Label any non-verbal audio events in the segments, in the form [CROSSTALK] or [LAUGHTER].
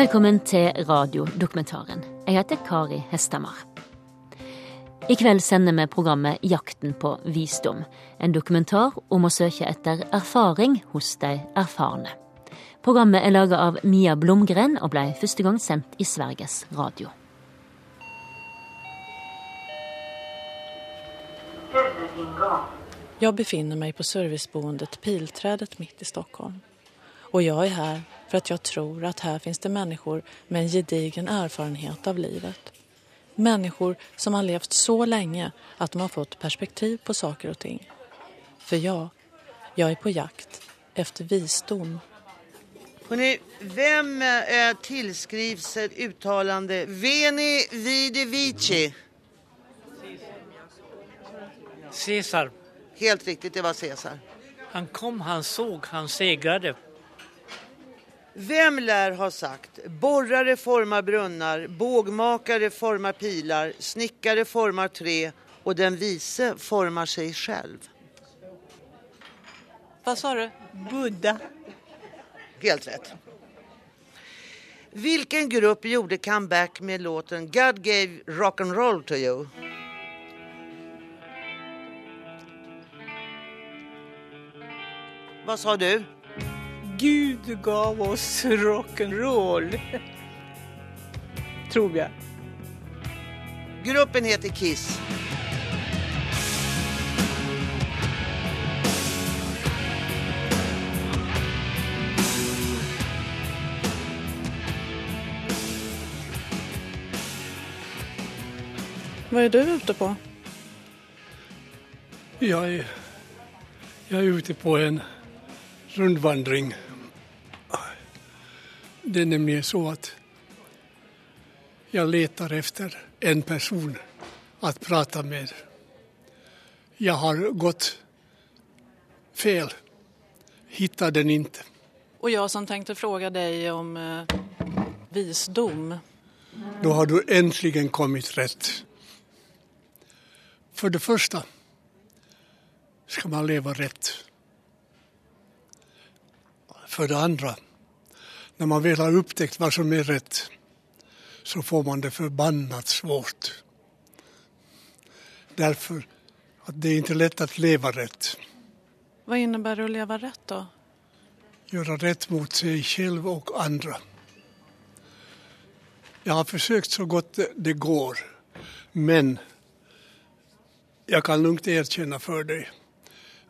Velkommen til radiodokumentaren. Jeg heter Kari Hestamar. I kveld sender vi programmet Jakten på visdom. En dokumentar om å søke etter erfaring hos de erfarne. Programmet er laga av Mia Blomgren og ble første gang sendt i Sveriges Radio. Jag befinner mig på serviceboendet Pilträdet mitt i Stockholm. Och jag är här för att jag tror att här finns det människor med en gedigen erfarenhet av livet. Människor som har levt så länge att de har fått perspektiv på saker och ting. För jag, jag är på jakt efter visdom. Hörrni, vem eh, tillskrivs ett uttalande Veni vidi vici? Caesar, Helt riktigt, det var Caesar. han kom, han såg, han segrade. Vem lär ha sagt borrare formar brunnar, bågmakare formar pilar, snickare formar trä och den vise formar sig själv? Vad sa du? Buddha. Helt rätt. Vilken grupp gjorde comeback med låten God gave rock and roll to you? Vad sa du? Gud gav oss rock'n'roll. Tror jag. Gruppen heter Kiss. Vad är du ute på? Jag är, jag är ute på en rundvandring. Det är nämligen så att jag letar efter en person att prata med. Jag har gått fel, hittar den inte. Och jag som tänkte fråga dig om eh, visdom. Då har du äntligen kommit rätt. För det första ska man leva rätt. För det andra, när man väl har upptäckt vad som är rätt så får man det förbannat svårt. Därför att det är inte lätt att leva rätt. Vad innebär det att leva rätt då? Göra rätt mot sig själv och andra. Jag har försökt så gott det- går. Men jag kan lugnt erkänna för dig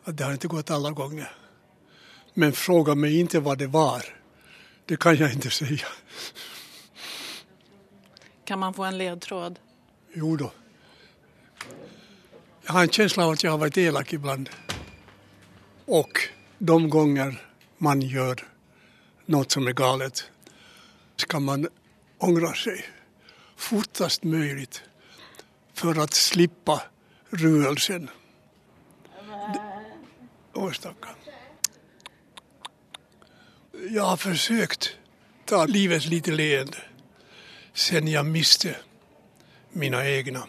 att det har inte gått alla gånger. Men fråga mig inte vad det var. Det kan jag inte säga. Kan man få en ledtråd? Jo då. Jag har en känsla av att jag har varit elak ibland. Och de gånger man gör något som är galet ska man ångra sig fortast möjligt för att slippa ruelsen. Åh, stackarn. Jag har försökt ta livet lite leende sen jag miste mina egna.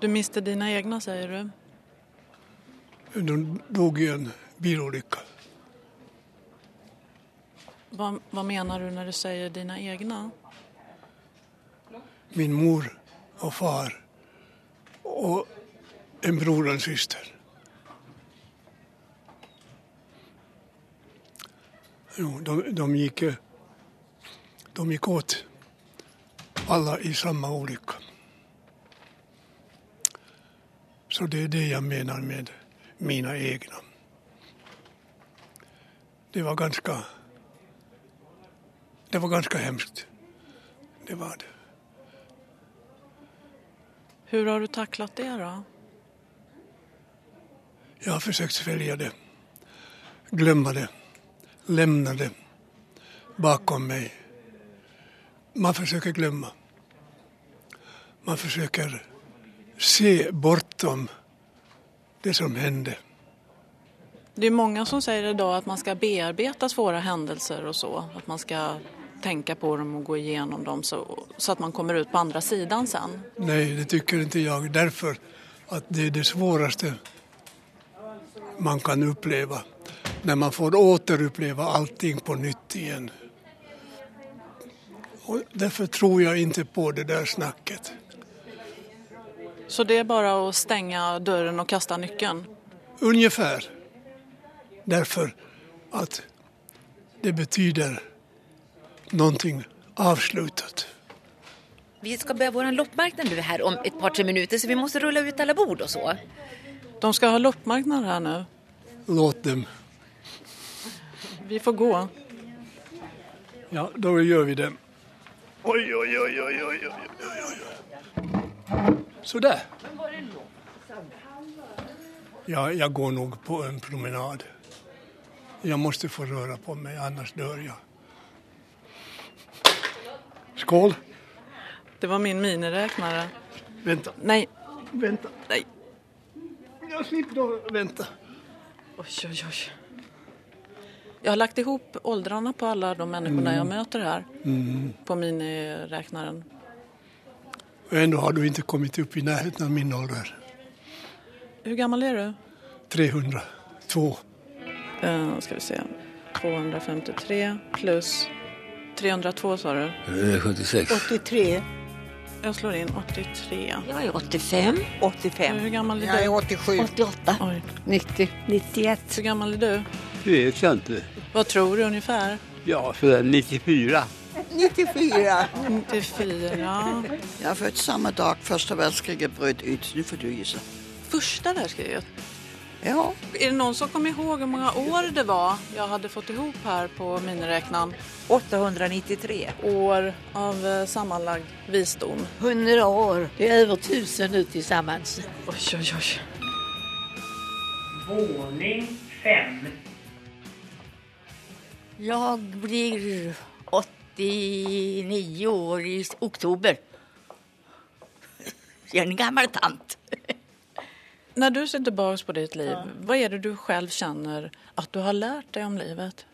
Du miste dina egna säger du. De dog i en bilolycka. Vad, vad menar du när du säger dina egna? Min mor och far och en bror och en syster. Jo, de, de, gick, eh, de gick åt alla i samma olycka. Så det är det jag menar med mina egna. Det var ganska, det var ganska hemskt. Det var det. Hur har du tacklat det då? Jag har försökt svälja det, glömma det, lämna det bakom mig. Man försöker glömma. Man försöker se bortom det som hände. Det är många som säger idag att man ska bearbeta svåra händelser och så. Att man ska tänka på dem och gå igenom dem så, så att man kommer ut på andra sidan sen. Nej, det tycker inte jag. Därför att det är det svåraste man kan uppleva. När man får återuppleva allting på nytt igen. Och därför tror jag inte på det där snacket. Så det är bara att stänga dörren och kasta nyckeln? Ungefär. Därför att det betyder någonting avslutat. Vi ska börja vår loppmarknad nu här om ett par tre minuter så vi måste rulla ut alla bord och så. De ska ha loppmarknad här nu. Låt dem. Vi får gå. Ja, då gör vi det. Oj, oj, oj, oj, oj, oj, oj, oj. Sådär. Ja, jag går nog på en promenad. Jag måste få röra på mig, annars dör jag. Skål! Det var min miniräknare. Vänta, Nej, vänta. nej. Jag slipper då vänta. Oj, oj, oj. Jag har lagt ihop åldrarna på alla de människorna jag möter här på miniräknaren. Och ändå har du inte kommit upp i närheten av min ålder. Hur gammal är du? 302. Uh, ska vi se. 253 plus 302 sa du. 76. 83. Jag slår in 83. Jag är 85. 85. Hur gammal är Jag är du? 87. 88. Oj. 90. 91. Hur gammal är du? Det vet jag inte. Vad tror du ungefär? Ja, sådär 94. 94. 94. Jag är född samma dag första världskriget bröt ut. Nu får du gissa. Första världskriget. Ja, Är det någon som kommer ihåg hur många år det var jag hade fått ihop här på miniräknaren? 893. År av eh, sammanlagd visdom. 100 år. Det är över tusen nu tillsammans. Oj, oj, oj. Våning fem. Jag blir 89 år i oktober. Jag är en gammal tant. När du ser tillbaka på ditt liv, vad är det du själv känner att du har lärt dig om livet?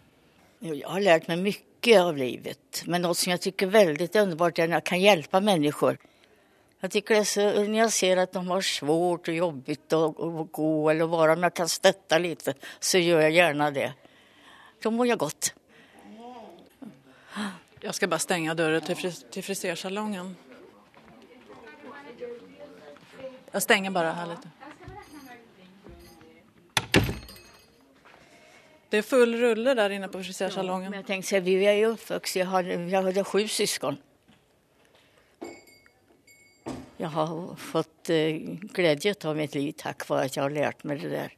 Jag har lärt mig mycket av livet. Men något som jag tycker är väldigt underbart är när jag kan hjälpa människor. Jag tycker det så, när jag ser att de har svårt och jobbigt att gå eller vara, om jag kan stötta lite så gör jag gärna det. Då mår jag gott. Jag ska bara stänga dörren till, fris- till frisersalongen. Jag stänger bara här lite. Det är full rulle där inne på frisersalongen. Men jag tänkte säga, vi är ju uppvuxna, jag hade, jag hade sju syskon. Jag har fått eh, glädje av mitt liv tack vare att jag har lärt mig det där.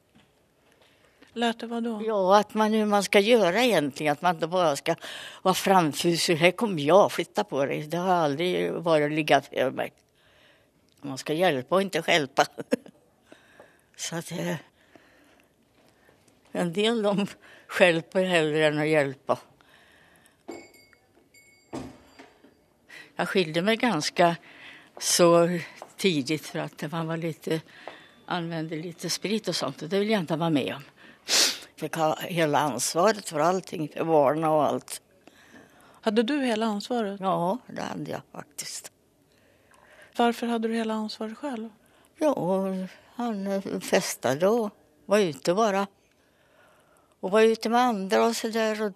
Lärt dig vad då? Ja, att man, hur man ska göra egentligen, att man inte bara ska vara framfusig. Här kommer jag, flytta på dig. Det har aldrig varit ligga för mig. Man ska hjälpa och inte skälpa. [LAUGHS] Så att eh, en del de skälper hellre än att hjälpa. Jag skilde mig ganska så tidigt för att man var lite, använde lite sprit och sånt och det vill jag inte vara med om. Fick ha hela ansvaret för allting, för barnen och allt. Hade du hela ansvaret? Ja, det hade jag faktiskt. Varför hade du hela ansvaret själv? Ja, han festade och var ute bara. Och var ute med andra och sådär. Och,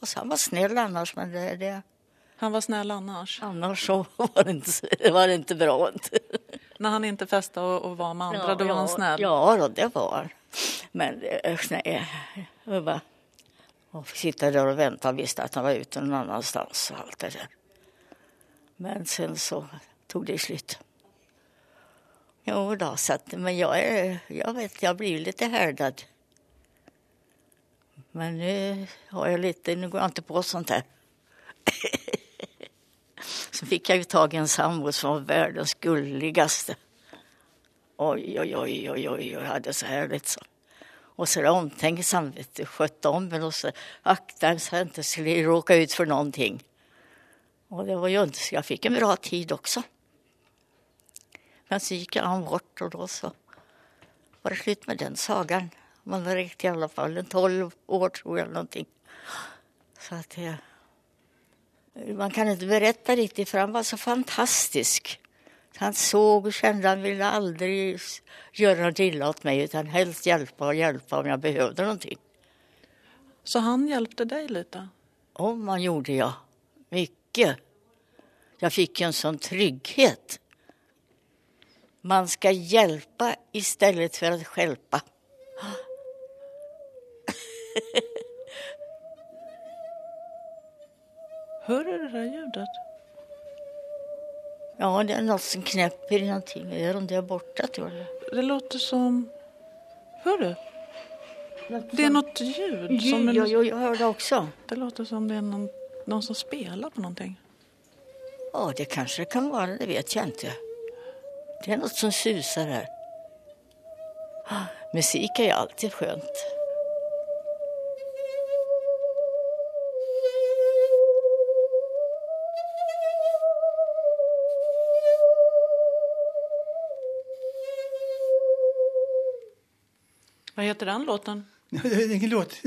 och så han var snäll annars, men det, det, Han var snäll annars. annars så [LAUGHS] var det inte, var det inte bra. När han inte festade och, och var med andra, då var han snäll. Ja, då, det var. Men eh, eh, nej, eh, jag bara och sitta där och vänta och visste att han var ute någon annanstans och allt det där. Men sen så tog det slut. Jo då, så att, men jag är, jag vet, jag blir lite härdad. Men nu har jag lite, nu går jag inte på sånt här. [COUGHS] så fick jag ju tag i en sambo som var världens gulligaste. Oj, oj, oj, oj, oj, jag hade så härligt så. Och så är det omtänksam, vet du, skötte om mig och så akta så jag inte skulle råka ut för någonting. Och det var ju inte så jag fick en bra tid också. Men så gick han bort och då så var det slut med den sagan. Man har räckt i alla fall en 12 år tror jag någonting. Så att det, man kan inte berätta riktigt för han var så fantastisk. Han såg och kände, han ville aldrig göra något illa åt mig utan helst hjälpa och hjälpa om jag behövde någonting. Så han hjälpte dig lite? Om man gjorde jag. Mycket. Jag fick en sån trygghet. Man ska hjälpa istället för att stjälpa. Hör du det där ljudet? Ja, det är något som knäpper i någonting öron där borta tror jag. Det låter som... Hör du? Det är något ljud. Ljud, som en... ja, ja, jag hör det också. Det låter som det är någon, någon som spelar på någonting. Ja, det kanske det kan vara, det vet jag inte. Det är något som susar här. Ah, Musik är ju alltid skönt. Vad heter den låten? Ingen låt.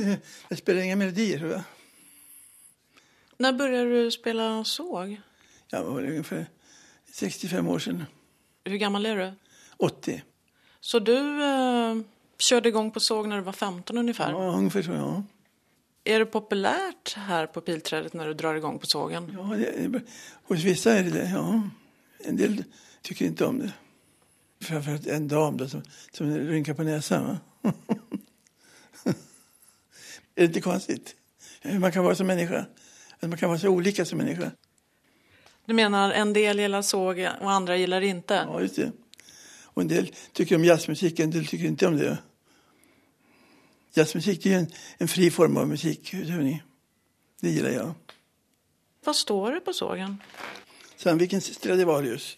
Jag spelar inga melodier. tror jag. När började du spela såg? Jag var ungefär 65 år sedan. Hur gammal är du? 80. Så du eh, körde igång på såg när du var 15 ungefär? Ja, ungefär så, ja. Är det populärt här på Pilträdet när du drar igång på sågen? ja det, hos vissa är det det, ja. En del tycker inte om det. Framförallt en dam då, som, som rynkar på näsan. Va? [LAUGHS] är det inte konstigt? Hur man kan vara som människa. Att man kan vara så olika som människa. Du menar en del gillar såg och andra gillar inte? Ja, just det. Och en del tycker om jazzmusik, en del tycker inte om det. Jazzmusik är en, en fri form av musik, hörni. Det gillar jag. Vad står det på sågen? Sandvikens Stradivarius.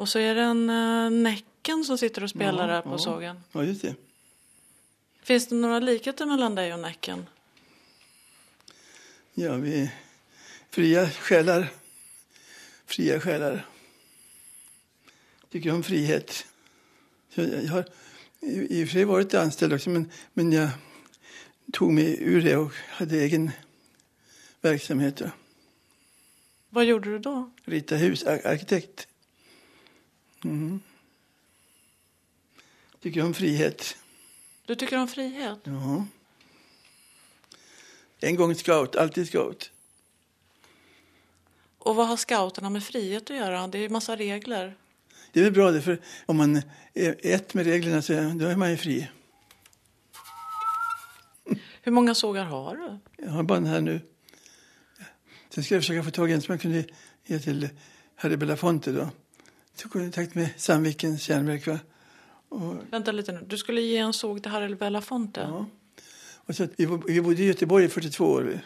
Och så är det en uh, Näcken som sitter och spelar Ja, där på ja. sågen. Ja, just det. Finns det några likheter mellan dig och Näcken? Ja, vi är fria själar. Fria själar. Tycker om frihet. Jag jag har i och för sig varit anställd också, men, men jag tog mig ur det och hade egen verksamhet. Vad gjorde du då? Rita hus, ar- arkitekt. Mm. Tycker om frihet. Du tycker om frihet? Ja. En gång scout, alltid scout. Och vad har scouterna med frihet att göra? Det är ju massa regler. Det är väl bra det, för om man är ett med reglerna så då är man ju fri. [LAUGHS] Hur många sågar har du? Jag har bara den här nu. Sen ska jag försöka få tag i en som jag kunde ge till Harry Belafonte då. Tog kontakt med Sandvikens järnverk va. Och, Vänta lite nu. Du skulle ge en såg till Harry Belafonte? ja. och så, vi, bo- vi bodde i Göteborg i 42 år.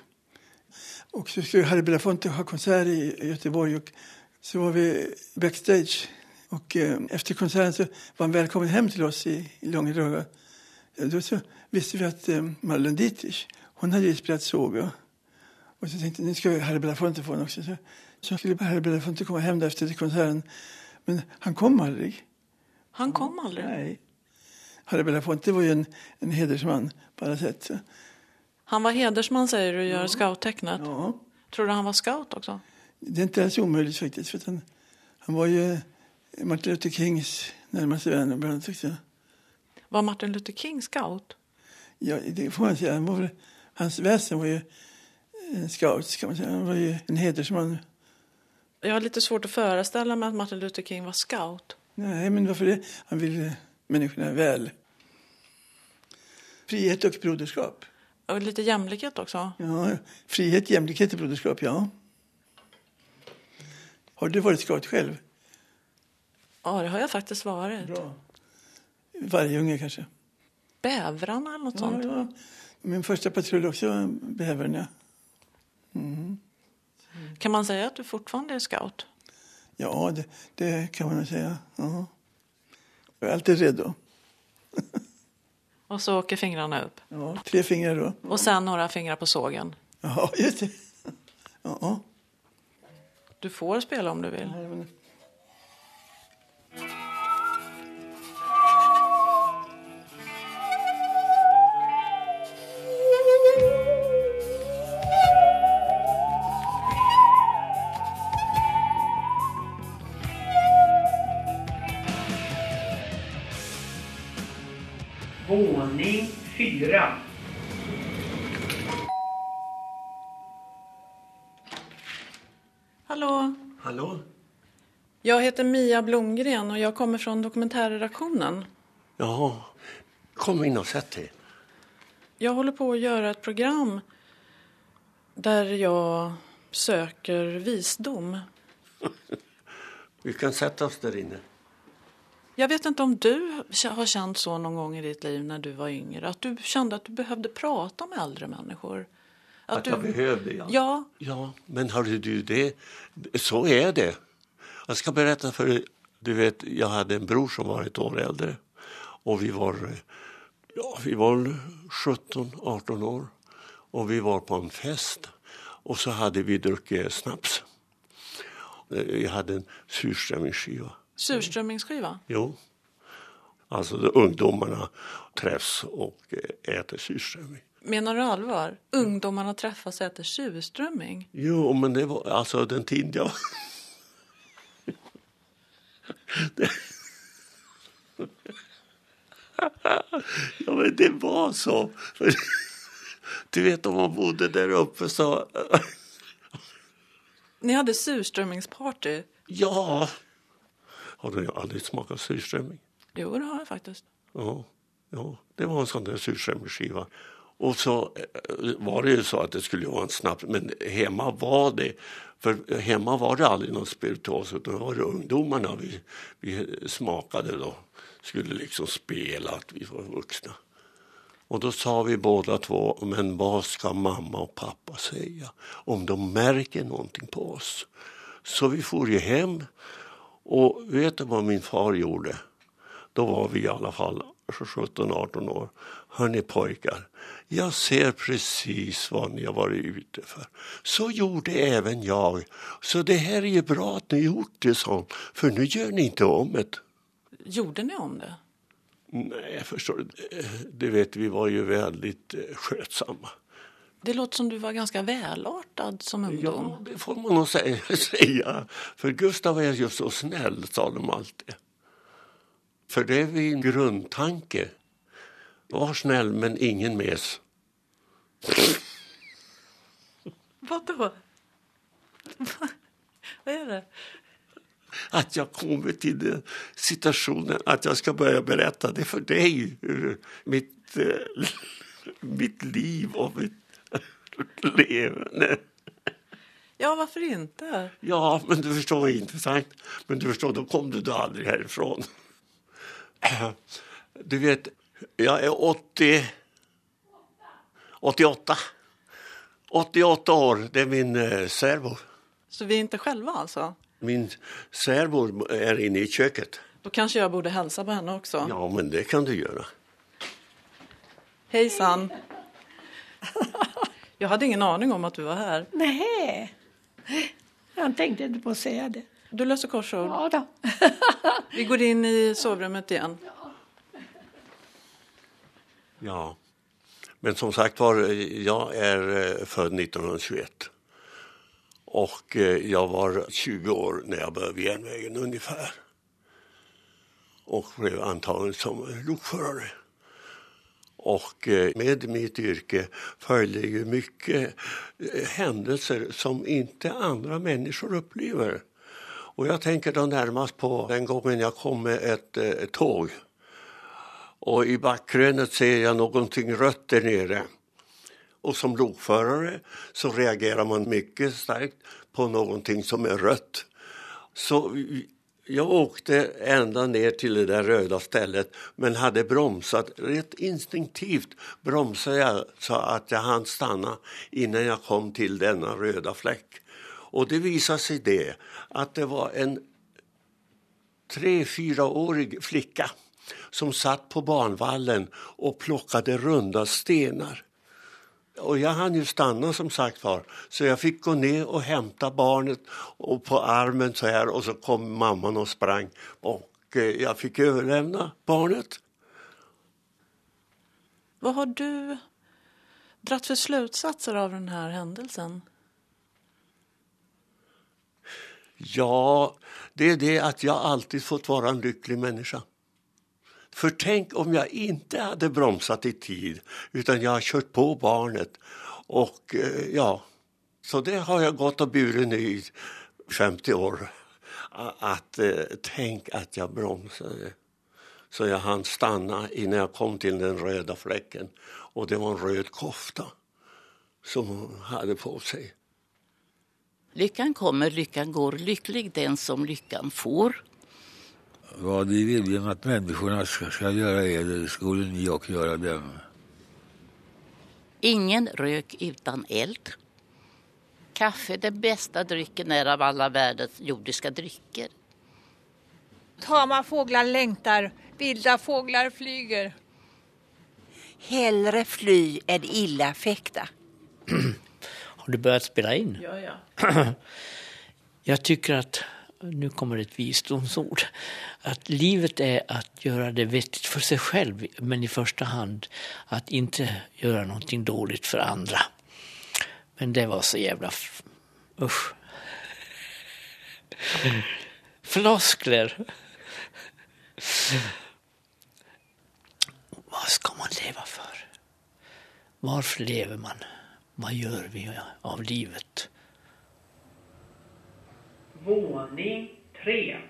Och så skulle Harry Belafonte ha konsert i Göteborg och så var vi backstage. Och eh, efter konserten så var han välkommen hem till oss i, i Långedraga. Då så visste vi att eh, Marlene Dietrich, hon hade ju spelat såg. Och så tänkte nu ska Harry Belafonte få en också. Så, så skulle Harry Belafonte komma hem efter konserten. Men han kom aldrig. Han kom aldrig? Nej. Harry Belafonte var ju en, en hedersman på alla sätt. Han var hedersman säger du, gör scouttecknet. Ja. Tror du han var scout också? Det är inte alls omöjligt faktiskt. För han, han var ju Martin Luther Kings närmaste vän. bland annat. Var Martin Luther King scout? Ja, det får man säga. Han var hans väsen var ju en scout, kan man säga. Han var ju en hedersman. Jag har lite svårt att föreställa mig att Martin Luther King var scout. Nej, men varför det? Han ville människorna väl. Frihet och broderskap. Och lite jämlikhet också. Ja, frihet, jämlikhet och broderskap, ja. Har du varit scout själv? Ja, det har jag faktiskt varit. Bra. Vargunge kanske? Bävrarna eller något Ja, sånt. ja. Min första patrull också ja. Mm. Kan man säga att du fortfarande är scout? Ja, det, det kan man säga. Ja. Jag är alltid redo. Och så åker fingrarna upp. Ja, tre fingrar då. Och sen några fingrar på sågen. Ja, just det. Ja. Du får spela om du vill. Våning fyra. Hallå? Hallå? Jag heter Mia Blomgren och jag kommer från dokumentärredaktionen. Ja, kom in och sätt dig. Jag håller på att göra ett program där jag söker visdom. [LAUGHS] Vi kan sätta oss där inne. Jag vet inte om du har känt så någon gång i ditt liv när du var yngre. Att du kände att du behövde prata med äldre människor. Att, jag behövde, ja. Ja. Ja, men hörru du, det, så är det. Jag ska berätta för dig. Du vet, jag hade en bror som var ett år äldre. Och vi var, ja, vi var 17-18 år. Och vi var på en fest. Och så hade vi druckit snaps. Jag hade en surströmmingsskiva. Surströmmingsskiva? Jo. Alltså ungdomarna träffs och eh, äter surströmming. Menar du allvar? Ungdomarna träffas och äter surströmming? Jo, men det var alltså den tiden jag... det... ja, men det var så. Du vet, om man bodde där uppe så... Ni hade surströmmingsparty? Ja. Har du aldrig smakat surströmming? Jo, det har jag faktiskt. Ja, ja. det var en sån där surströmmingsskiva. Och så eh, var det ju så att det skulle vara en snaps, men hemma var det, för hemma var det aldrig någon spirituos utan det var det ungdomarna vi, vi smakade då. Skulle liksom spela att vi var vuxna. Och då sa vi båda två, men vad ska mamma och pappa säga om de märker någonting på oss? Så vi for ju hem och vet du vad min far gjorde? Då var vi i alla fall 17-18 år. Hörni pojkar, jag ser precis vad ni har varit ute för. Så gjorde även jag. Så det här är ju bra att ni gjort det så, för nu gör ni inte om det. Gjorde ni om det? Nej, förstår du. Det vet vi var ju väldigt eh, skötsamma. Det låter som du var ganska välartad som ungdom. Ja, det får man nog [LAUGHS] säga. För Gustav är ju så snäll, sa de alltid. För det är min grundtanke. Var snäll, men ingen mes. [LAUGHS] Vadå? [LAUGHS] Vad är det? Att jag kommer till den situationen att jag ska börja berätta det för dig. Mitt, äh, mitt liv och mitt levande. Ja, varför inte? Ja, men du förstår vad intressant. Men du förstår, då kom du då aldrig härifrån. [CLEARS THROAT] Du vet, jag är 80... 88. 88 år, det är min eh, särbo. Så vi är inte själva alltså? Min särbo är inne i köket. Då kanske jag borde hälsa på henne också. Ja, men det kan du göra. Hejsan. Jag hade ingen aning om att du var här. Nej, jag tänkte inte på att säga det. Du löser korsord? Ja då. Vi går in i sovrummet igen. Ja, men som sagt var, jag är eh, född 1921. Och eh, jag var 20 år när jag började vid järnvägen ungefär. Och blev antagen som lokförare. Och eh, med mitt yrke följer ju mycket eh, händelser som inte andra människor upplever. Och jag tänker då närmast på den gången jag kom med ett, ett tåg. Och i backkrönet ser jag någonting rött där nere. Och som lokförare så reagerar man mycket starkt på någonting som är rött. Så jag åkte ända ner till det där röda stället men hade bromsat. Rätt instinktivt bromsade jag så att jag hann stanna innan jag kom till denna röda fläck. Och det visade sig det att det var en tre, fyraårig flicka som satt på banvallen och plockade runda stenar. Och jag hann ju stanna som sagt var, så jag fick gå ner och hämta barnet och på armen så här och så kom mamman och sprang och eh, jag fick överlämna barnet. Vad har du dratt för slutsatser av den här händelsen? Ja, det är det att jag alltid fått vara en lycklig människa. För tänk om jag inte hade bromsat i tid utan jag har kört på barnet. Och eh, ja, så det har jag gått och burit i 50 år att eh, tänk att jag bromsade. Så jag hann stanna innan jag kom till den röda fläcken och det var en röd kofta som hon hade på sig. Lyckan kommer, lyckan går, lycklig den som lyckan får. Vad ni vill att människorna ska, ska göra er, det skulle ni också göra dem. Ingen rök utan eld. Kaffe, den bästa drycken är av alla världens jordiska drycker. Tama fåglar längtar, vilda fåglar flyger. Hellre fly än illa fäkta. [CLEARS THROAT] Har du börjat spela in? Ja, ja. [CLEARS THROAT] Jag tycker att, nu kommer ett visdomsord, att livet är att göra det vettigt för sig själv men i första hand att inte göra någonting dåligt för andra. Men det var så jävla... Usch. Usch. Floskler. Vad ska man leva för? Varför lever man? Vad gör vi av livet? Våning 3.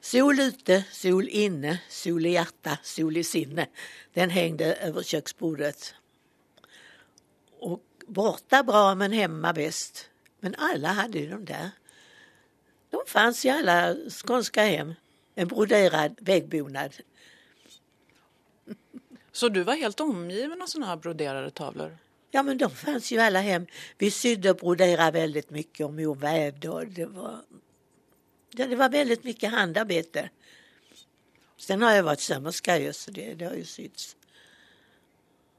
Sol ute, sol inne, sol i hjärta, sol i sinne. Den hängde över köksbordet. Och borta bra men hemma bäst. Men alla hade ju de där. De fanns i alla skånska hem. En broderad väggbonad. Så du var helt omgiven av sådana här broderade tavlor? Ja men de fanns ju alla hem. Vi sydde och broderade väldigt mycket och mor vävde och det var, ja, det var väldigt mycket handarbete. Sen har jag varit sömmerska ju så det, det har ju sytts.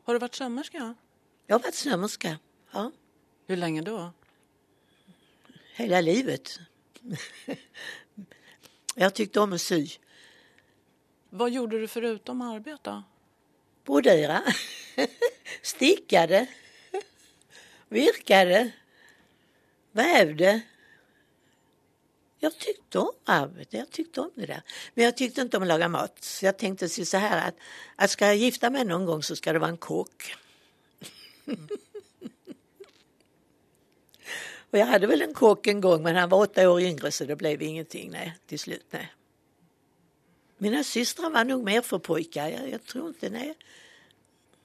Har du varit sömmerska? Jag har varit sömmerska, ja. Hur länge då? Hela livet. [LAUGHS] jag tyckte om att sy. Vad gjorde du förutom arbeta? Brodera. [LAUGHS] Stickade. Virkade. Vävde. Jag tyckte om arbete, jag tyckte om det där. Men jag tyckte inte om att laga mat. Så jag tänkte så här att, att ska jag gifta mig någon gång så ska det vara en kock. [LAUGHS] Och jag hade väl en kock en gång men han var åtta år yngre så det blev ingenting nej, till slut. Nej. Mina systrar var nog mer för pojkar, jag, jag tror inte, nej.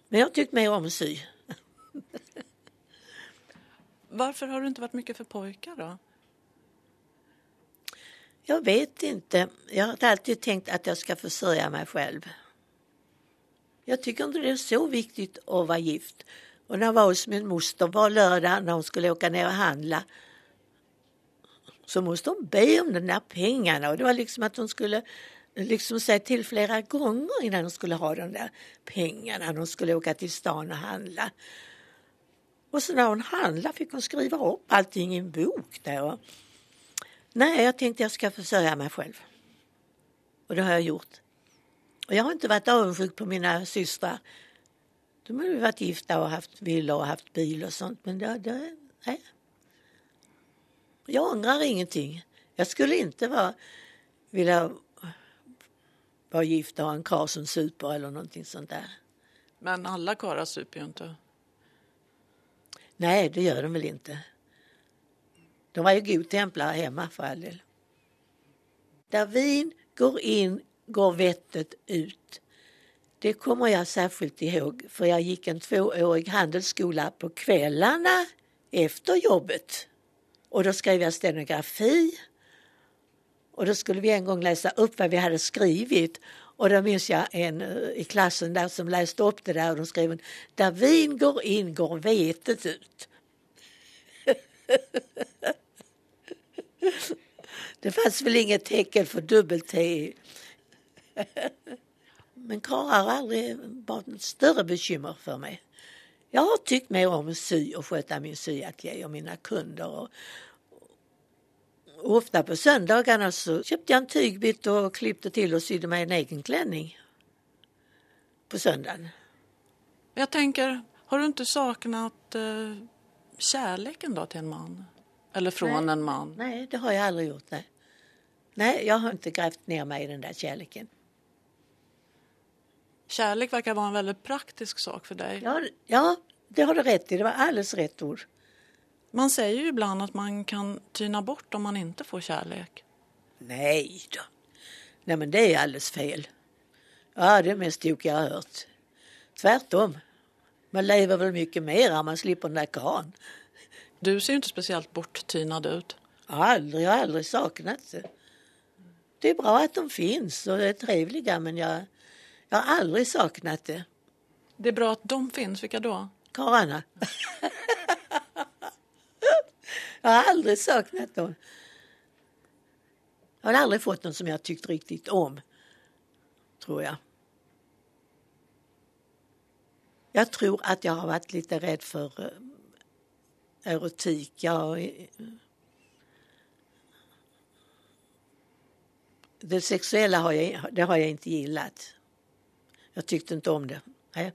Men jag tyckte mer om att sy. [LAUGHS] Varför har du inte varit mycket för pojkar då? Jag vet inte. Jag har alltid tänkt att jag ska försörja mig själv. Jag tycker inte det är så viktigt att vara gift. Och när jag var hos min moster var lördag när hon skulle åka ner och handla så måste hon be om de där pengarna och det var liksom att hon skulle liksom säga till flera gånger innan hon skulle ha de där pengarna när hon skulle åka till stan och handla. Och så när hon handlade fick hon skriva upp allting i en bok där. Nej, jag tänkte jag ska försörja mig själv. Och det har jag gjort. Och jag har inte varit avundsjuk på mina systrar. De har ju varit gifta och haft villa och haft bil och sånt. Men det, det, nej. Jag ångrar ingenting. Jag skulle inte vara, vilja vara gift och ha en karl som super eller någonting sånt där. Men alla karlar super ju inte. Nej, det gör de väl inte. De var ju godtemplare hemma för all del. Där vin går in går vettet ut. Det kommer jag särskilt ihåg för jag gick en tvåårig handelsskola på kvällarna efter jobbet. Och då skrev jag stenografi. Och då skulle vi en gång läsa upp vad vi hade skrivit. Och då minns jag en eh, i klassen där som läste upp det där och de skrev Där vin går in går vetet ut. [LAUGHS] Det fanns väl inget tecken för dubbel-T. [LAUGHS] Men karlar har aldrig varit något större bekymmer för mig. Jag har tyckt mer om att sy och sköta min syateljé och mina kunder. Och, och ofta på söndagarna så köpte jag en tygbit och klippte till och sydde mig en egen klänning. På söndagen. Jag tänker, har du inte saknat eh, kärleken då till en man? Eller från Nej. en man? Nej, det har jag aldrig gjort. Nej. nej, jag har inte grävt ner mig i den där kärleken. Kärlek verkar vara en väldigt praktisk sak för dig. Ja, ja det har du rätt i. Det var alldeles rätt ord. Man säger ju ibland att man kan tyna bort om man inte får kärlek. Nej då. Nej men det är alldeles fel. Ja, det är mest tokiga jag har hört. Tvärtom. Man lever väl mycket mer om man slipper den där karln. Du ser ju inte speciellt borttynad ut. Aldrig, jag har aldrig saknat det. Det är bra att de finns och är trevliga men jag, jag har aldrig saknat det. Det är bra att de finns. Vilka då? Karlarna. [LAUGHS] jag har aldrig saknat dem. Jag har aldrig fått någon som jag tyckt riktigt om. Tror jag. Jag tror att jag har varit lite rädd för eh, erotik. Jag, eh, det sexuella har jag, det har jag inte gillat. Jag tyckte inte om det. Nej.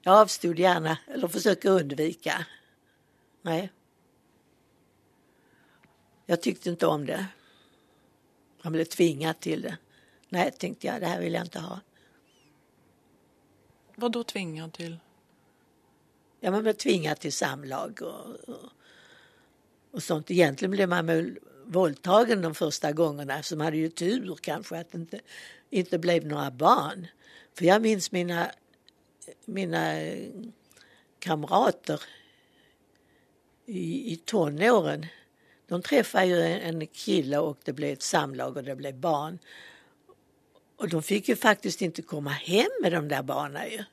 Jag avstod gärna, eller försöker undvika. Nej. Jag tyckte inte om det. Jag blev tvingad till det. Nej, tänkte jag, det här vill jag inte ha. Vad då tvingad till? Ja, man blev tvingad till samlag och, och, och sånt. Egentligen blev man väl våldtagen de första gångerna så man hade ju tur kanske att det inte, inte blev några barn. För jag minns mina, mina kamrater i, i tonåren. De träffade ju en, en kille och det blev ett samlag och det blev barn. Och de fick ju faktiskt inte komma hem med de där barnen ju.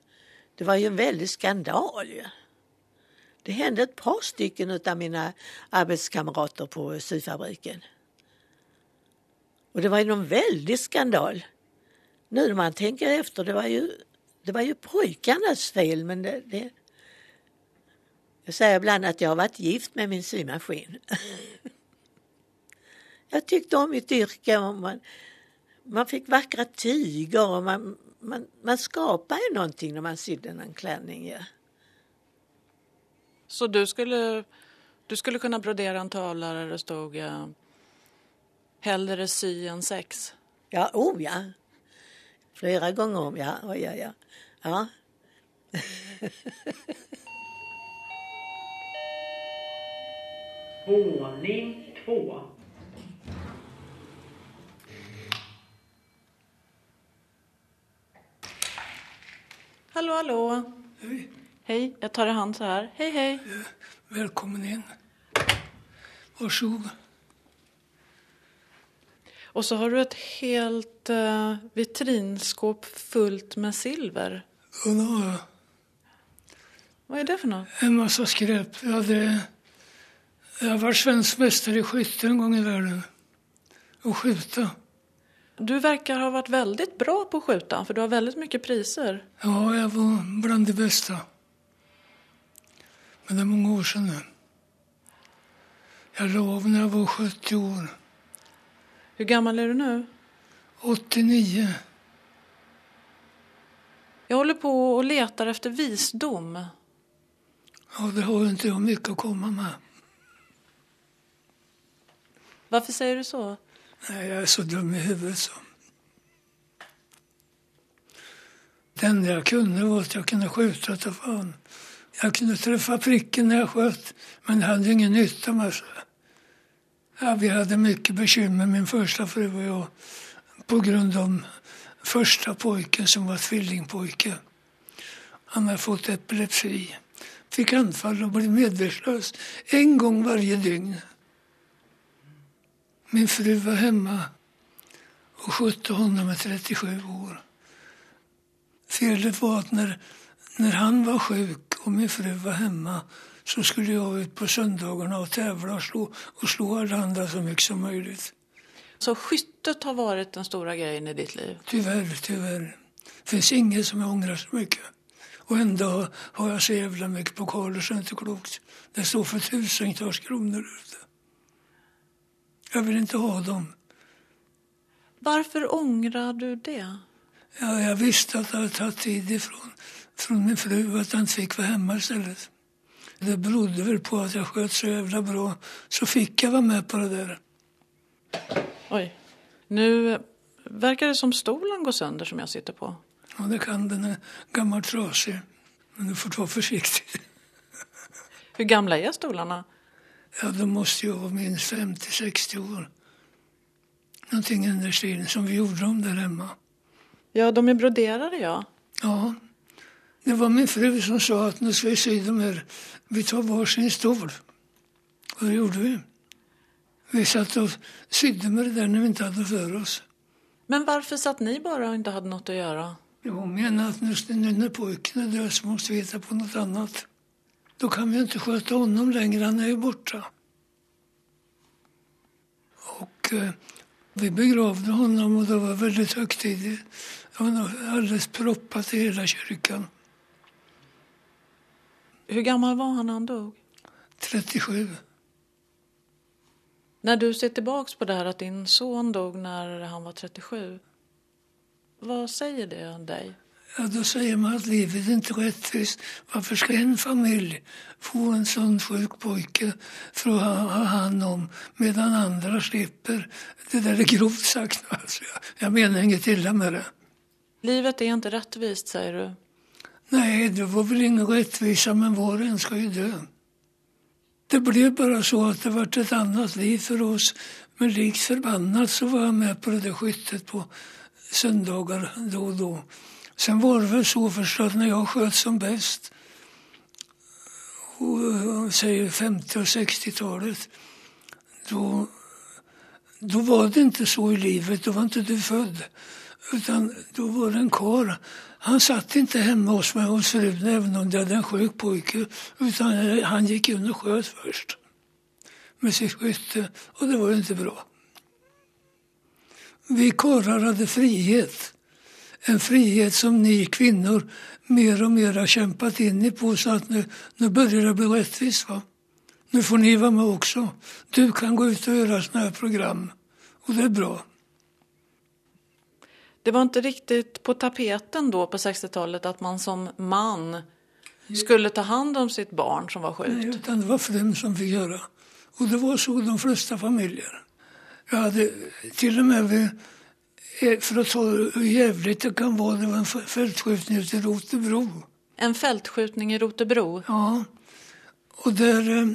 Det var ju en väldig skandal ju. Det hände ett par stycken av mina arbetskamrater på syfabriken. Och det var ju någon väldig skandal. Nu när man tänker efter, det var ju, det var ju pojkarnas fel men det, det jag säger ibland att jag har varit gift med min symaskin. [LAUGHS] jag tyckte om mitt yrke. Och man, man fick vackra tyger och man, man, man skapar ju någonting när man sydde en klänning. Ja. Så du skulle, du skulle kunna brodera en tavla där det stod uh, hellre sy än sex? Ja, oh ja. Flera gånger om, ja. Oh, ja, ja. ja. [LAUGHS] Våning två. Hallå, hallå. Hej. Hej, jag tar i hand så här. Hej, hej. Välkommen in. Varsågod. Och så har du ett helt uh, vitrinskåp fullt med silver. Ja, det har jag. Vad är det för något? En massa skräp. Jag, hade, jag var svensk mästare i skytte en gång i världen. Och skjuta. Du verkar ha varit väldigt bra på att skjuta, för du har väldigt mycket priser. Ja, jag var bland de bästa. Men det är många år sedan nu. Jag la av när jag var 70 år. Hur gammal är du nu? 89. Jag håller på och letar efter visdom. Ja, det har inte jag mycket att komma med. Varför säger du så? Nej, jag är så dum i huvudet så. Det enda jag kunde var att jag kunde skjuta ta fan. Jag kunde träffa pricken när jag sköt, men det hade ingen nytta med sig. Ja, vi hade mycket bekymmer, min första fru och jag, på grund av första pojken som var tvillingpojke. Han hade fått epilepsi, fick anfall och blev medvetslös en gång varje dygn. Min fru var hemma och skötte honom i 37 år. Felet var att när, när han var sjuk och min fru var hemma så skulle jag ut på söndagarna och tävla och slå, och slå alla andra så mycket som möjligt. Så skyttet har varit den stora grejen i ditt liv? Tyvärr, tyvärr. Det finns inget som jag ångrar så mycket. Och ändå har jag så jävla mycket pokaler så det är inte klokt. Det står för tusentals kronor ute. Jag vill inte ha dem. Varför ångrar du det? Ja, jag visste att det hade tagit tid ifrån från min fru att jag inte fick vara hemma istället. Det berodde väl på att jag sköt så jävla bra. Så fick jag vara med på det där. Oj. Nu verkar det som stolen går sönder som jag sitter på. Ja, det kan den. är gammal trasig. Men du får vara försiktig. Hur gamla är stolarna? Ja, de måste ju vara minst 50-60 år. Någonting i den stilen som vi gjorde dem där hemma. Ja, de är broderade ja. Ja. Det var min fru som sa att nu ska vi sy de här. Vi tar varsin stol. Och det gjorde vi. Vi satt och sydde med det där när vi inte hade för oss. Men varför satt ni bara och inte hade något att göra? Jag menar att nu, nu när pojken är död så måste vi hitta på något annat. Då kan vi inte sköta honom längre, han är ju borta. Och eh, vi begravde honom och det var väldigt högtidligt. Det var alldeles proppat i hela kyrkan. Hur gammal var han när han dog? 37. När du ser tillbaks på det här att din son dog när han var 37. Vad säger det dig? Ja, då säger man att livet inte är rättvist. Varför ska en familj få en sån sjuk pojke för att ha, ha hand om medan andra slipper? Det där är grovt sagt. [LAUGHS] Alltså, jag, jag menar inget illa med det. Livet är inte rättvist, säger du. Nej, det var väl ingen rättvisa, men var och en ska ju dö. Det blev bara så att det vart ett annat liv för oss. Men likt förbannat så var jag med på det där skyttet på söndagar då och då. Sen var det väl så förstås när jag sköt som bäst, och, eh, säger 50 och 60-talet, då, då var det inte så i livet, då var inte du född. Utan då var det en karl. Han satt inte hemma hos mig hos frun även om det hade en sjuk pojke. Utan eh, han gick in och sköt först. Med sitt skytte. Och det var ju inte bra. Vi karlar hade frihet. En frihet som ni kvinnor mer och mer har kämpat in i på så att nu, nu börjar det bli rättvist. Va? Nu får ni vara med också. Du kan gå ut och göra sådana här program. Och det är bra. Det var inte riktigt på tapeten då på 60-talet att man som man skulle ta hand om sitt barn som var sjukt. Nej, utan det var frun som fick göra. Och det var så de flesta familjer. Jag hade till och med vid, för att ta hur jävligt det kan vara, det var en fältskjutning ute i Rotebro. En fältskjutning i Rotebro? Ja. Och där... eh,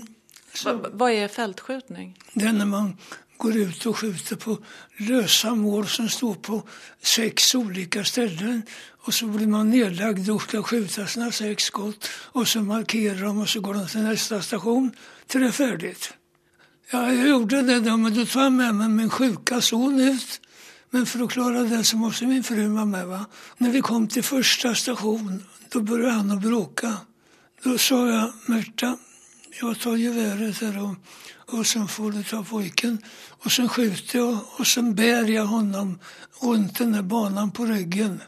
Så, Va, vad är fältskjutning? det är när man går ut och skjuter på lösa mål som står på sex olika ställen. Och så blir man nedlagd och ska skjuta sina sex skott. Och så markerar de och så går de till nästa station till det är färdigt. Ja, jag gjorde det då, men då tog jag med mig min sjuka son ut. Men för att klara det så måste min fru vara med. Va? När vi kom till första station, då började han att bråka. Då sa jag, Märta, jag tar geväret här och, och sen får du ta pojken. Och sen skjuter jag och sen bär jag honom runt den där banan på ryggen.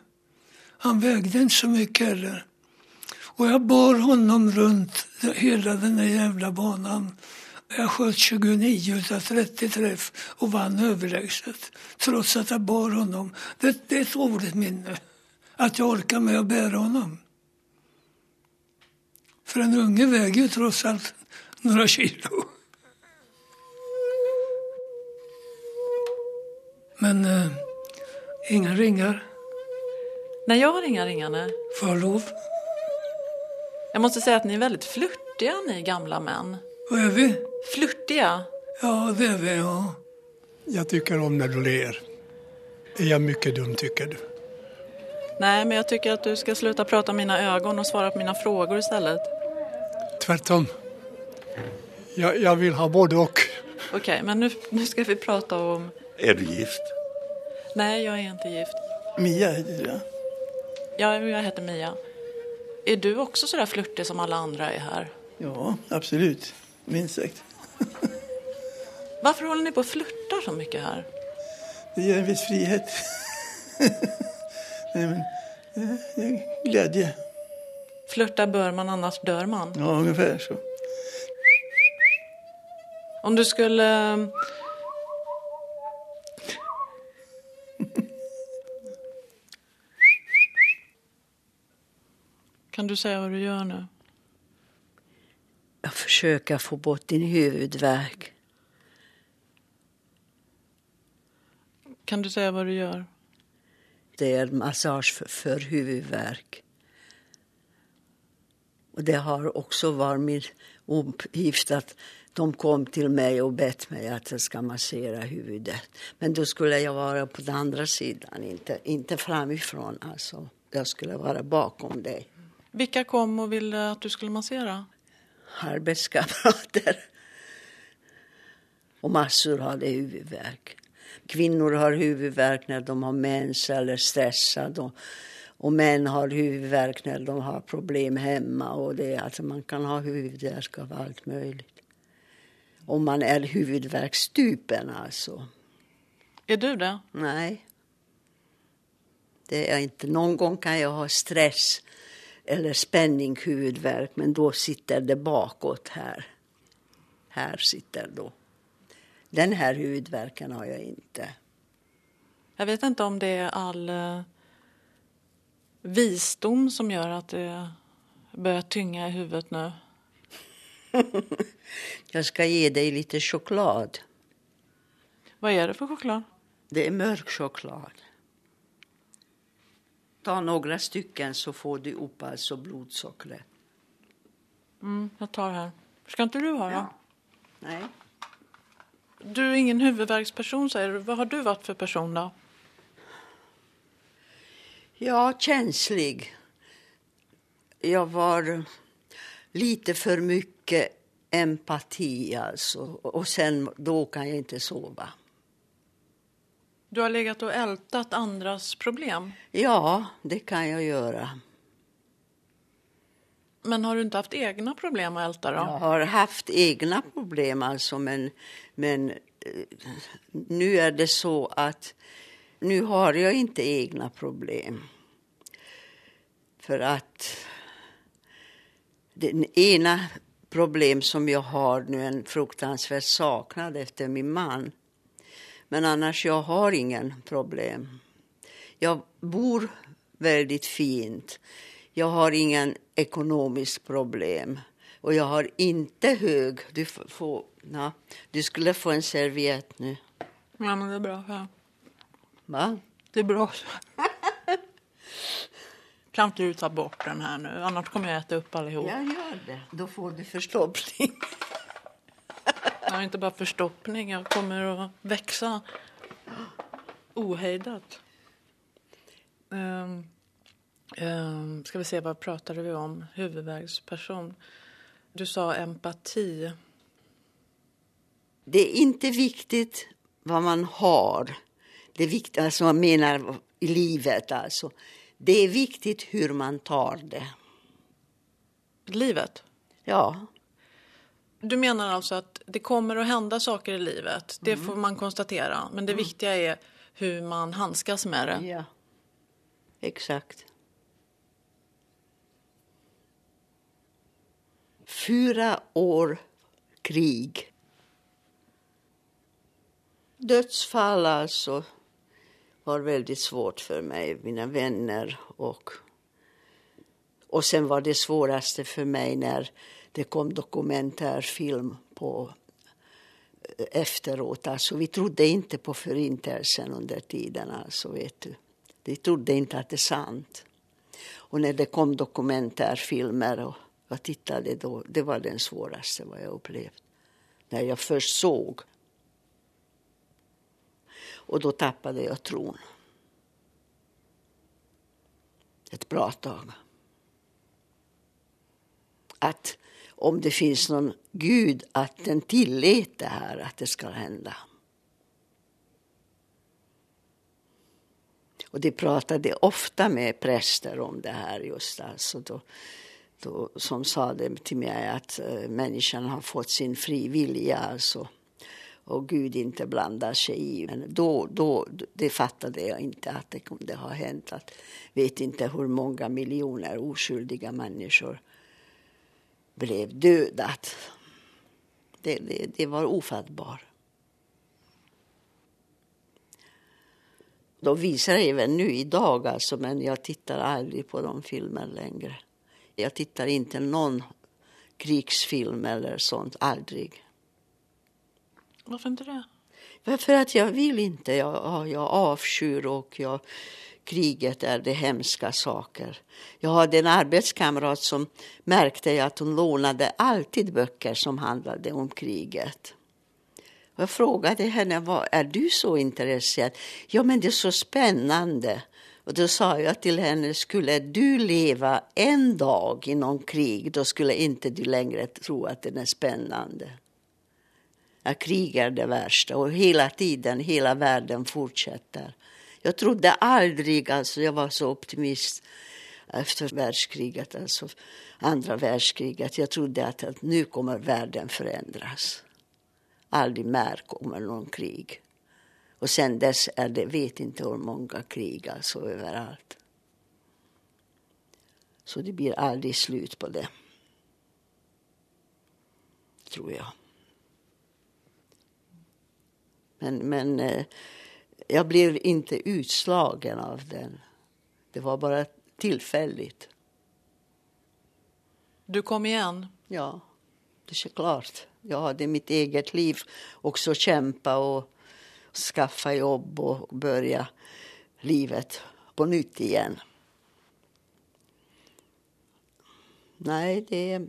Han vägde inte så mycket heller. Och jag bar honom runt hela den där jävla banan. Jag sköt 29 av 30 träff och vann överlägset. Trots att jag bar honom. Det, det är ett roligt minne. Att jag orkar med att bära honom. För en unge väger ju trots allt några kilo. Men eh, inga ringar. Nej, jag har inga ringar. Nej. Får jag lov? Jag måste säga att ni är väldigt flörtiga, ni gamla män. Vad är vi? Flörtiga? Ja, det är vi, ja. Jag tycker om när du ler. Är jag mycket dum tycker du? Nej, men jag tycker att du ska sluta prata om mina ögon och svara på mina frågor istället. Tvärtom. Jag, jag vill ha både och. Okej, men nu, nu ska vi prata om... Är du gift? Nej, jag är inte gift. Mia heter du, ja. Ja, jag heter Mia. Är du också så där flörtig som alla andra är här? Ja, absolut. Minst sagt. [LAUGHS] Varför håller ni på och flörtar så mycket här? Det ger en viss frihet. [LAUGHS] Nej, men, eh, det är glädje. Flörta bör man, annars dör man. Ja, ungefär så. Om du skulle... [LAUGHS] Kan du säga vad du gör nu? Jag försöker få bort din huvudvärk. Kan du säga vad du gör? Det är massage för, för huvudvärk. Och det har också varit min uppgift att de kom till mig och bett mig att jag ska massera huvudet. Men då skulle jag vara på den andra sidan, inte, inte framifrån. Alltså. Jag skulle vara bakom dig. Vilka kom och ville att du skulle massera? Arbetskamrater. Och massor hade huvudvärk. Kvinnor har huvudvärk när de har mens eller stressad. Och, och män har huvudvärk när de har problem hemma. Och det, alltså man kan ha huvudvärk av allt möjligt. Om man är huvudvärkstypen alltså. Är du det? Nej. Det är inte. Någon gång kan jag ha stress eller spänning, huvudvärk, men då sitter det bakåt här. Här sitter då. Den här huvudvärken har jag inte. Jag vet inte om det är all eh, visdom som gör att det börjar tynga i huvudet nu. [LAUGHS] jag ska ge dig lite choklad. Vad är det för choklad? Det är mörk choklad. Ta några stycken så får du upp alltså blodsockret. Mm, jag tar här. Ska inte du ha då? Ja. Nej. Du är ingen huvudvärksperson säger du. Vad har du varit för person då? Ja, känslig. Jag var lite för mycket empati alltså. Och sen då kan jag inte sova. Du har legat och ältat andras problem? Ja, det kan jag göra. Men har du inte haft egna problem att älta då? Jag har haft egna problem alltså, men, men eh, nu är det så att nu har jag inte egna problem. För att det ena problem som jag har nu är en fruktansvärd saknad efter min man. Men annars jag har ingen problem. Jag bor väldigt fint. Jag har ingen ekonomisk problem. Och jag har inte hög... Du, får, na, du skulle få en serviett nu. Ja, men det är bra. Ja. Va? Det är bra. kan inte du ta bort den här nu? Annars kommer jag äta upp allihop. Jag gör det. Då får du förstoppning. Jag har inte bara förstoppning. Jag kommer att växa ohejdat. Um, um, ska vi se, vad pratade vi om? Huvudvärksperson. Du sa empati. Det är inte viktigt vad man har. Det är viktigt, alltså man menar i livet alltså. Det är viktigt hur man tar det. Livet? Ja. Du menar alltså att det kommer att hända saker i livet. Det mm. får man konstatera. Men det mm. viktiga är hur man handskas med det. Ja, exakt. Fyra år krig. Dödsfall alltså var väldigt svårt för mig, mina vänner och och sen var det svåraste för mig när det kom dokumentärfilm på eh, efteråt. Alltså, vi trodde inte på förintelsen under tiden. Alltså, vet du. Vi trodde inte att det är sant. Och när det kom dokumentärfilmer och jag tittade då, det var den svåraste vad jag upplevt. När jag först såg. Och då tappade jag tron. Ett bra tag att om det finns någon gud, att den tillät det här, att det ska hända. Och de pratade ofta med präster om det här just alltså då, då, som sa det till mig att eh, människan har fått sin fri vilja alltså, och Gud inte blandar sig i. Men då, då, det fattade jag inte att det kunde ha hänt. Att, vet inte hur många miljoner oskyldiga människor blev dödat. Det, det, det var ofattbart. De visar även nu idag, alltså, men jag tittar aldrig på de filmer längre. Jag tittar inte någon krigsfilm eller sånt, aldrig. Varför inte det? För att jag vill inte. Jag, jag avskyr och jag, kriget är det hemska saker. Jag hade en arbetskamrat som märkte att hon lånade alltid böcker som handlade om kriget. Jag frågade henne, vad är du så intresserad? Ja, men det är så spännande. Och då sa jag till henne, skulle du leva en dag i någon krig, då skulle inte du längre tro att den är spännande. Ja, krig är det värsta och hela tiden, hela världen fortsätter. Jag trodde aldrig, alltså jag var så optimist efter världskriget, alltså andra världskriget. Jag trodde att, att nu kommer världen förändras. Aldrig mer kommer någon krig. Och sen dess är det, vet inte hur många krig alltså överallt. Så det blir aldrig slut på det. Tror jag. Men, men eh, jag blev inte utslagen av den. Det var bara tillfälligt. Du kom igen? Ja, det är klart. Jag hade mitt eget liv också kämpa och skaffa jobb och börja livet på nytt igen. Nej, det är...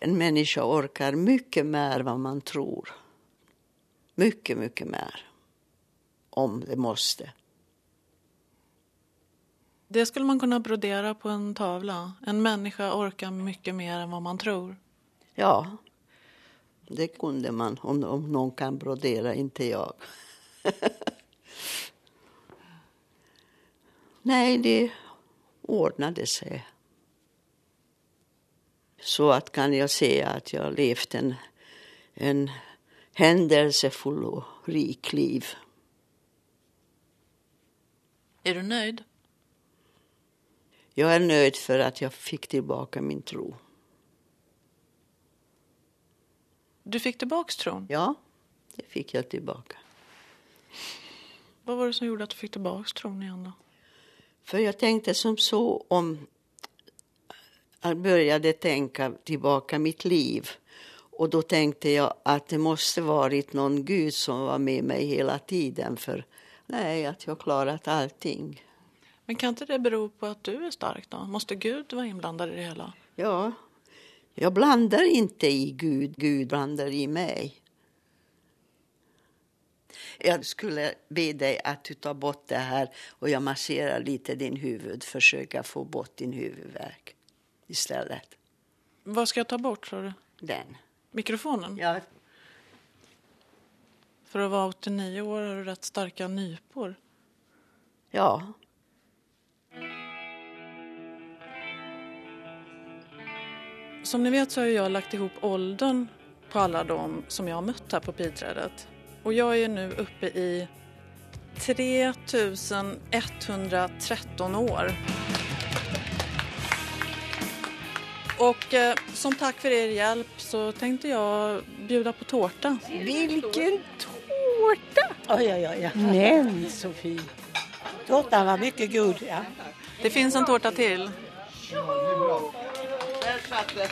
En människa orkar mycket mer vad man tror. Mycket, mycket mer. Om det måste. Det skulle man kunna brodera på en tavla. En människa orkar mycket mer än vad man tror. Ja, det kunde man om, om någon kan brodera, inte jag. [LAUGHS] Nej, det ordnade sig. Så att kan jag säga att jag levt en, en händelsefull och rik liv. Är du nöjd? Jag är nöjd för att jag fick tillbaka min tro. Du fick tillbaka tron? Ja, det fick jag tillbaka. Vad var det som gjorde att du fick tillbaka tron igen då? För jag tänkte som så om jag började tänka tillbaka mitt liv. Och då tänkte jag att det måste varit någon Gud som var med mig hela tiden. För nej, att jag klarat allting. Men kan inte det bero på att du är stark då? Måste Gud vara inblandad i det hela? Ja, jag blandar inte i Gud, Gud blandar i mig. Jag skulle be dig att du tar bort det här och jag masserar lite din huvud, försöka få bort din huvudvärk istället. Vad ska jag ta bort, tror du? Den. Mikrofonen? Ja. För att vara 89 år har du rätt starka nypor. Ja. Som ni vet så har jag lagt ihop åldern på alla de som jag har mött här på Pilträdet. Och jag är nu uppe i 3113 år. Och eh, som tack för er hjälp så tänkte jag bjuda på tårta. Vilken tårta! Oj, oj, oj. Men Sofie. Tårtan var mycket god, ja. Det finns en tårta till. Där satt den.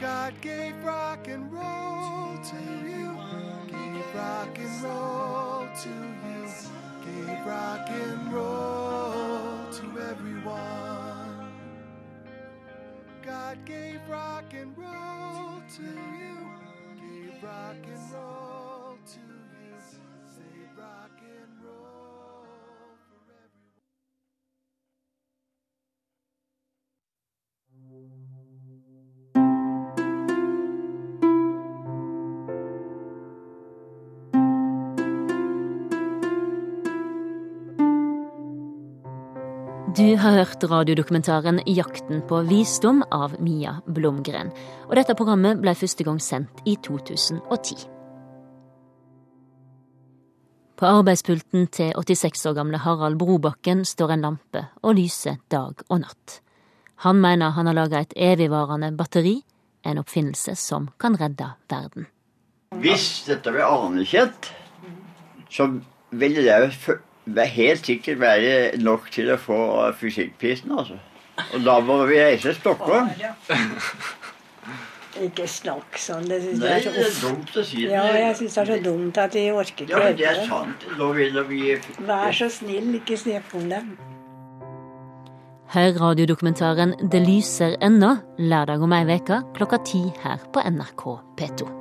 God gave rock and roll to you. Gave rock and roll to you. Gave rock and roll to everyone. God gave rock and roll to you. Gave rock and roll Du har hørt radiodokumentaren 'Jakten på visdom' av Mia Blomgren. Og dette programmet ble første gang sendt i 2010. På arbeidspulten til 86 år gamle Harald Brobakken står en lampe og lyser dag og natt. Han mener han har laga et evigvarende batteri, en oppfinnelse som kan redde verden. Hvis dette ble anerkjent, så ville det helt sikkert være nok til å få fysikkprisen, altså. Og da må vi reise til Stockholm. Ikke snakk sånn. Det synes Nei, jeg er så det er dumt å si det. Ja, jeg syns det er så dumt at de orker ikke Ja, men det er sant. Nå vil vi Vær så snill, ikke snakk om dem. Hør radiodokumentaren Det lyser ennå lørdag om ei uke klokka ti her på NRK P2.